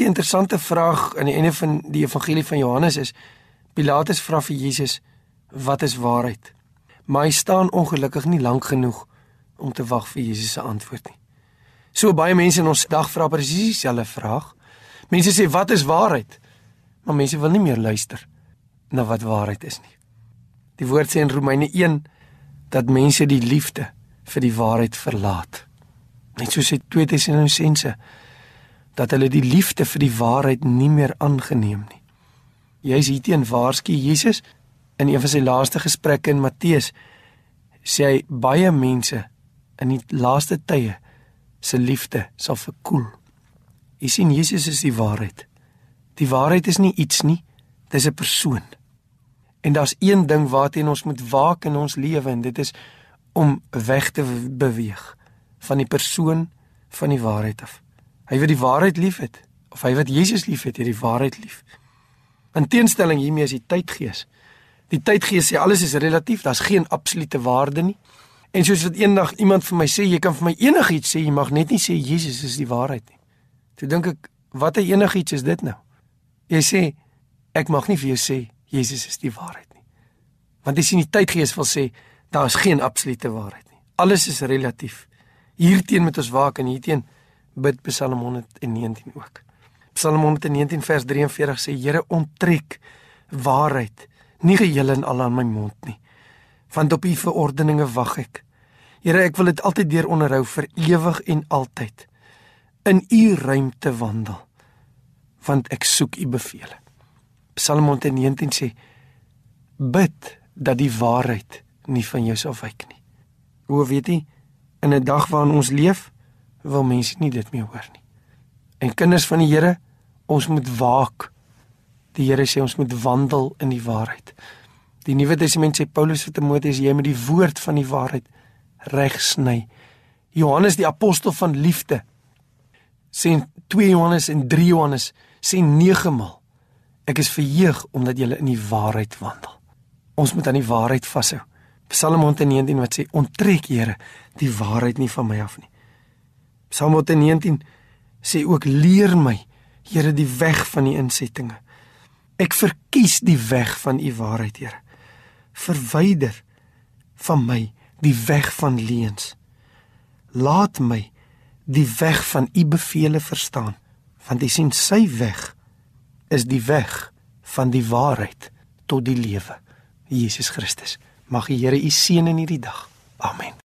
Die interessante vraag aan die einde van die evangelie van Johannes is Pilatus vra vir Jesus, "Wat is waarheid?" Maar hy staan ongelukkig nie lank genoeg om te wag vir Jesus se antwoord nie. So baie mense in ons dag vra presies dieselfde vraag. Mense sê, "Wat is waarheid?" Maar mense wil nie meer luister na wat waarheid is nie. Die woord sê in Romeine 1 dat mense die liefde vir die waarheid verlaat. Net soos hy 2 Tessalonisense dat hulle die liefde vir die waarheid nie meer aangeneem nie. Jy's hierteen waarsku Jesus in een van sy laaste gesprekke in Matteus sê hy baie mense in die laaste tye se liefde sal verkoel. Jy sien Jesus is die waarheid. Die waarheid is nie iets nie, dis 'n persoon. En daar's een ding waarteen ons moet waak in ons lewe en dit is om weg te beweeg van die persoon van die waarheid af. Hy wat die waarheid liefhet of hy wat Jesus liefhet, het die waarheid lief. In teenstelling hiermee is die tydgees. Die tydgees sê alles is relatief, daar's geen absolute waarde nie. En soos wat eendag iemand vir my sê, jy kan vir my enigiets sê, jy mag net nie sê Jesus is die waarheid nie. Toe dink ek, watter enigiets is dit nou? Jy sê ek mag nie vir jou sê Jesus is die waarheid nie. Want dis in die tydgees wil sê daar is geen absolute waarheid nie. Alles is relatief. Hierteen moet ons waak en hierteen bid Psalm 119 ook. Psalm 119 vers 43 sê Here onttrek waarheid nie geheel en al aan my mond nie want op u verordeninge wag ek. Here, ek wil dit altyd deur onderhou vir ewig en altyd in u ruimte wandel want ek soek u beveel. Psalm 119 sê bid dat die waarheid nie van jou sal wyk nie. O, weet jy, in 'n dag waarin ons leef, wil mense nie dit meer hoor nie. En kinders van die Here, ons moet waak. Die Here sê ons moet wandel in die waarheid. Die Nuwe Testament sê Paulus vir Timoteus jy moet die woord van die waarheid reg sny. Johannes die apostel van liefde sê 2 Johannes en 3 Johannes sê 9 maal ek is verheug omdat jy in die waarheid wandel. Ons moet aan die waarheid vashou. Psalm 119 wat sê onttrek Here die waarheid nie van my af nie. Psalm 119 sê ook leer my Here die weg van die insettinge. Ek verkies die weg van u waarheid Here verwyder van my die weg van leuns. Laat my die weg van u beveel verstaan, want u sien sy weg is die weg van die waarheid tot die lewe. Jesus Christus. Mag die Here u seën in hierdie dag. Amen.